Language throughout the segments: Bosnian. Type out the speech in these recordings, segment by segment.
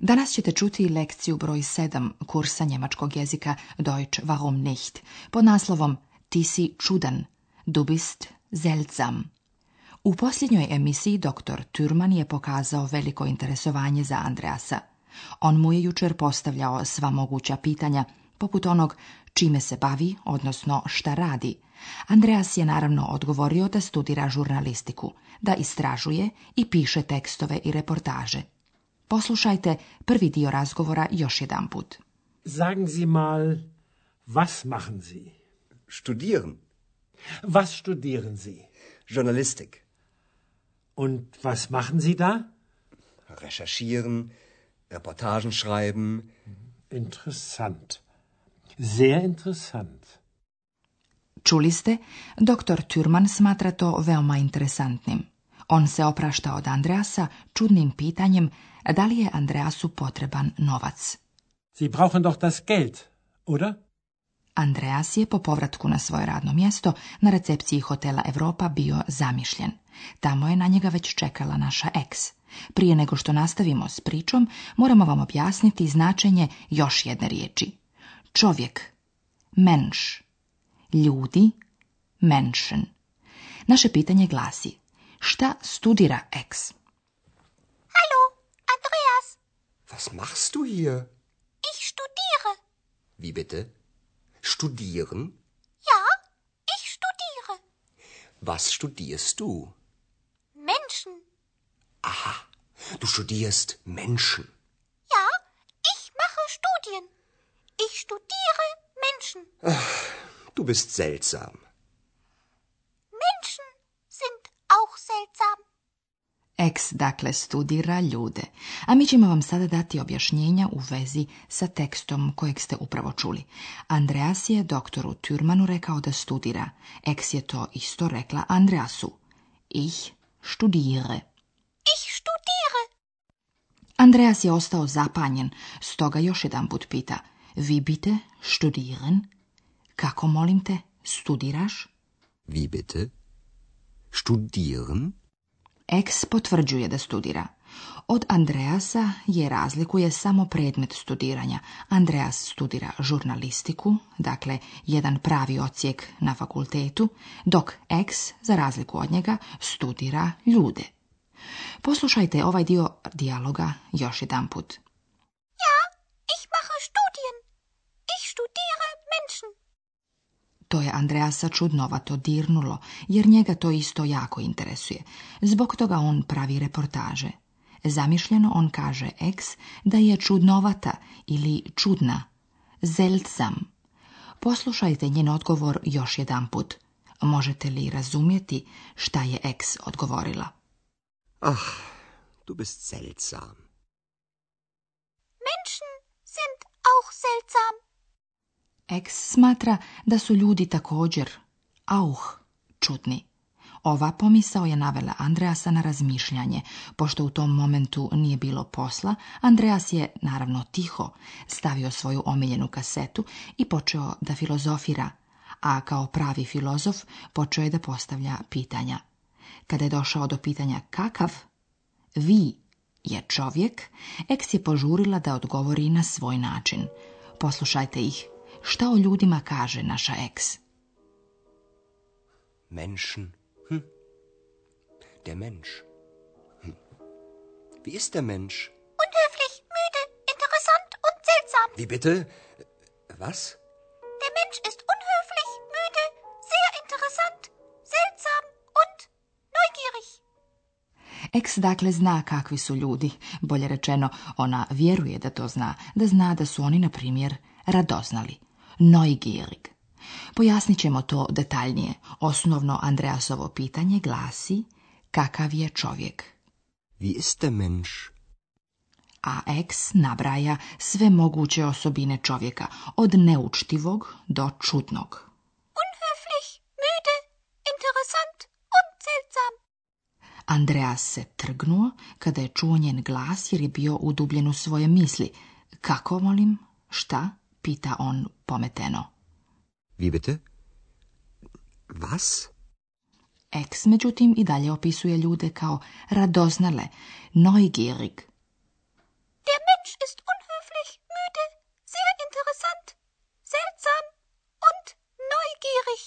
Danas ćete čuti lekciju broj 7 kursa njemačkog jezika Deutsch warum nicht pod naslovom Ti si čudan, du bist seltsam. U posljednjoj emisiji dr. Turman je pokazao veliko interesovanje za Andreasa. On mu je jučer postavljao sva moguća pitanja, poput onog čime se bavi, odnosno šta radi. Andreas je naravno odgovorio da studira žurnalistiku, da istražuje i piše tekstove i reportaže. Poslušajte prvi dio razgovora još jedanput. Sagen Sie mal, was machen Sie? Studieren. Was studieren Sie? Journalistik. Und was machen Sie da? Recherchieren, Reportagen schreiben. Interessant. Sehr interessant. Čuli ste, doktor Turman smatra to veoma interesantnim. On se oprašta od Andreasa čudnim pitanjem da li je Andreasu potreban novac. Sie brauchen doch das Geld, oder? Andreas je po povratku na svoje radno mjesto na recepciji hotela Europa bio zamišljen. Tamo je na njega već čekala naša eks. Prije nego što nastavimo s pričom, moramo vam objasniti značenje još jedne riječi. Čovjek, menš, ljudi, menschen. Naše pitanje glasi – šta studira ex. Hallo, Andreas. Was machst du hier? Ich studiere. Wie bitte? Studieren? Ja, ich studiere. Was studierst du? Menschen. Aha, du studierst Menschen. Ja, ich mache Studien. Ich studiere Menschen. Ach, du bist seltsam. Eks dakle studira ljude, a mi ćemo vam sada dati objašnjenja u vezi sa tekstom kojeg ste upravo čuli. Andreas je doktoru Türmanu rekao da studira. Eks je to isto rekla Andreasu. Ich studiere. Ich studiere. Andreas je ostao zapanjen, stoga još jedan put pita. Vi bite studiren? Kako molim te, studiraš? Vi bitte studieren? X potvrđuje da studira. Od Andreasa je razlikuje samo predmet studiranja. Andreas studira žurnalistiku, dakle jedan pravi ocijek na fakultetu, dok X, za razliku od njega, studira ljude. Poslušajte ovaj dio dijaloga još jedan put. To je Andreasa čudnovato dirnulo, jer njega to isto jako interesuje. Zbog toga on pravi reportaže. Zamišljeno on kaže ex da je čudnovata ili čudna. Zeltsam. Poslušajte njen odgovor još jedanput. Možete li razumjeti šta je ex odgovorila? Ah, du bist seltsam. Menschen sind auch seltsam. Eks smatra da su ljudi također, auh, čudni. Ova pomisao je navela Andreasa na razmišljanje. Pošto u tom momentu nije bilo posla, Andreas je, naravno tiho, stavio svoju omiljenu kasetu i počeo da filozofira, a kao pravi filozof počeo je da postavlja pitanja. Kada je došao do pitanja kakav, vi je čovjek, Eks je požurila da odgovori na svoj način. Poslušajte ih šta o ljudima kaže naša eks. Menschen. Hm. Der Mensch. Hm. Wie ist der Mensch? Unhöflich, müde, interessant und seltsam. Wie bitte? Was? Der Mensch ist unhöflich, müde, sehr interessant, seltsam und neugierig. Ex dakle zna kakvi su ljudi, bolje rečeno ona vjeruje da to zna, da zna da su oni na primjer radoznali, neugierig. Pojasnit ćemo to detaljnije. Osnovno Andreasovo pitanje glasi kakav je čovjek. Wie ist der A eks nabraja sve moguće osobine čovjeka, od neučtivog do čudnog. Unhöflich, müde, interessant und seltsam. Andreas se trgnuo kada je čuo njen glas jer je bio udubljen u svoje misli. Kako, molim? Šta? Pita on pometeno. Vi, bitte? Was? Ex, međutim, i dalje opisuje ljude kao radoznale, neugierig. Der Mensch ist unhöflich, müde, sehr interessant, seltsam und neugierig.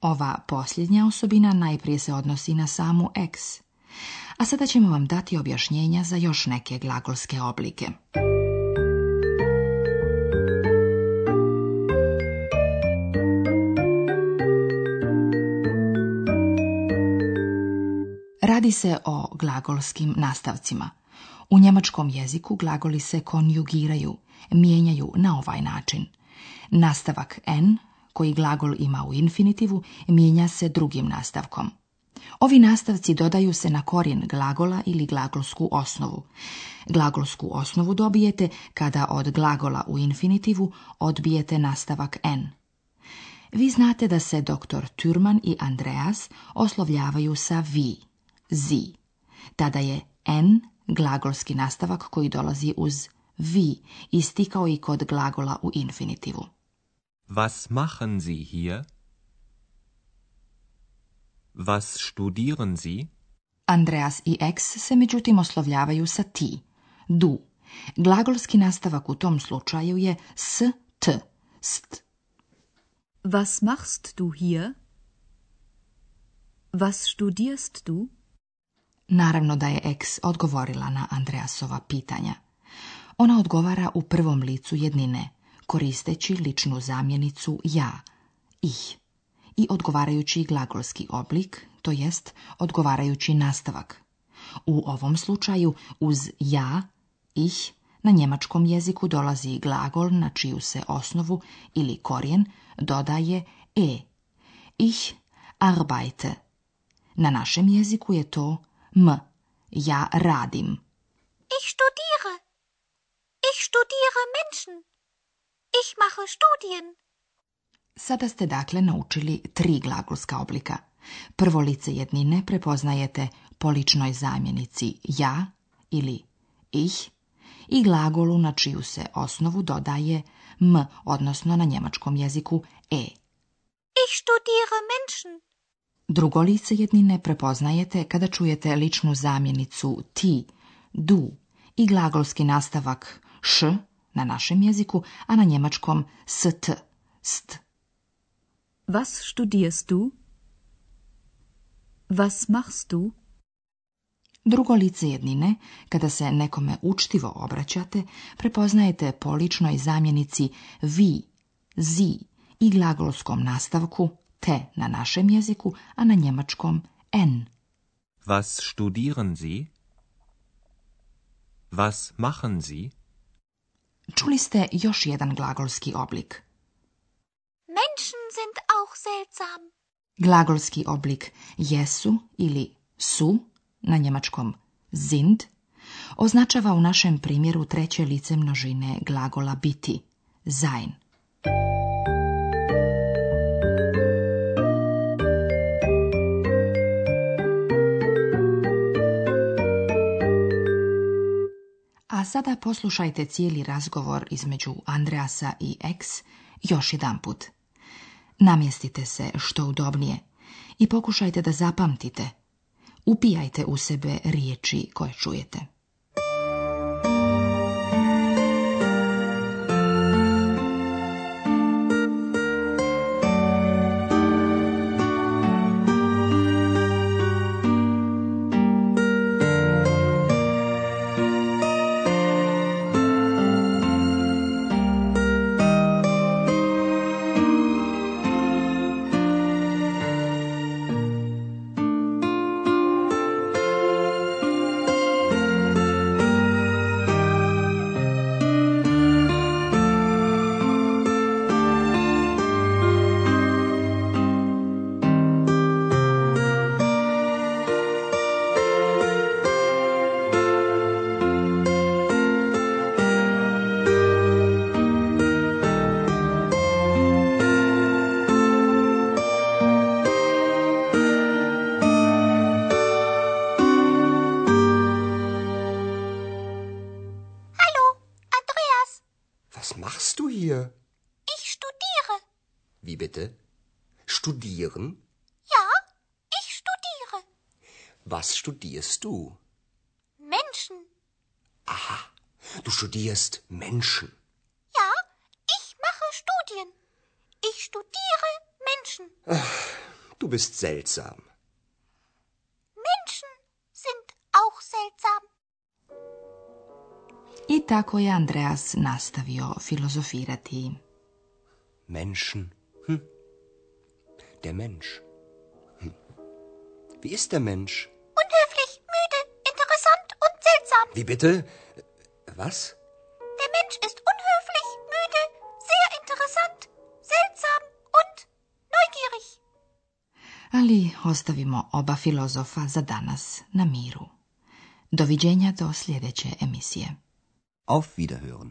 Ova posljednja osobina najprije se odnosi na samu ex. A sada ćemo vam dati objašnjenja za još neke glagolske oblike. Radi se o glagolskim nastavcima. U njemačkom jeziku glagoli se konjugiraju, mijenjaju na ovaj način. Nastavak n, koji glagol ima u infinitivu, mijenja se drugim nastavkom. Ovi nastavci dodaju se na korijen glagola ili glagolsku osnovu. Glagolsku osnovu dobijete kada od glagola u infinitivu odbijete nastavak n. Vi znate da se dr. Turman i Andreas oslovljavaju sa vi zi. Tada je N, glagolski nastavak koji dolazi uz vi, isti kao i kod glagola u infinitivu. Was machen Sie hier? Was studieren Sie? Andreas i ex se međutim oslovljavaju sa ti, du. Glagolski nastavak u tom slučaju je s t, st. Was machst du hier? Was studierst du? Naravno da je ex odgovorila na Andreasova pitanja. Ona odgovara u prvom licu jednine, koristeći ličnu zamjenicu ja, ih, i odgovarajući glagolski oblik, to jest odgovarajući nastavak. U ovom slučaju uz ja, ih, na njemačkom jeziku dolazi glagol na čiju se osnovu ili korijen dodaje e. Ich arbeite. Na našem jeziku je to M. Ja radim. Ich studiere. Ich studiere Menschen. Ich mache Studien. Sada ste dakle naučili tri glagolska oblika. Prvo lice jednine prepoznajete po ličnoj zamjenici ja ili ih i glagolu na čiju se osnovu dodaje m, odnosno na njemačkom jeziku e. Ich studiere Menschen. Drugo lice jednine prepoznajete kada čujete ličnu zamjenicu ti, du i glagolski nastavak š na našem jeziku, a na njemačkom st, st. Was studierst du? Was machst du? Drugo lice jednine, kada se nekome učtivo obraćate, prepoznajete po ličnoj zamjenici vi, zi i glagolskom nastavku te na našem jeziku, a na njemačkom n. Was studieren Sie? Was machen Sie? Čuli ste još jedan glagolski oblik. Menschen sind auch seltsam. Glagolski oblik jesu ili su na njemačkom sind označava u našem primjeru treće lice množine glagola biti, sein. sada poslušajte cijeli razgovor između Andreasa i X još jedanput. Namjestite se što udobnije i pokušajte da zapamtite. Upijajte u sebe riječi koje čujete. studieren? Ja, ich studiere. Was studierst du? Menschen. Aha, du studierst Menschen. Ja, ich mache Studien. Ich studiere Menschen. Ach, du bist seltsam. Menschen sind auch seltsam. I tako je Andreas nastavio filozofirati. Menschen der Mensch. Hm. Wie ist der Mensch? Unhöflich, müde, interessant und seltsam. Wie bitte? Was? Der Mensch ist unhöflich, müde, sehr interessant, seltsam und neugierig. Ali ostavimo oba filozofa za danas na miru. Doviđenja do sljedeće emisije. Auf Wiederhören.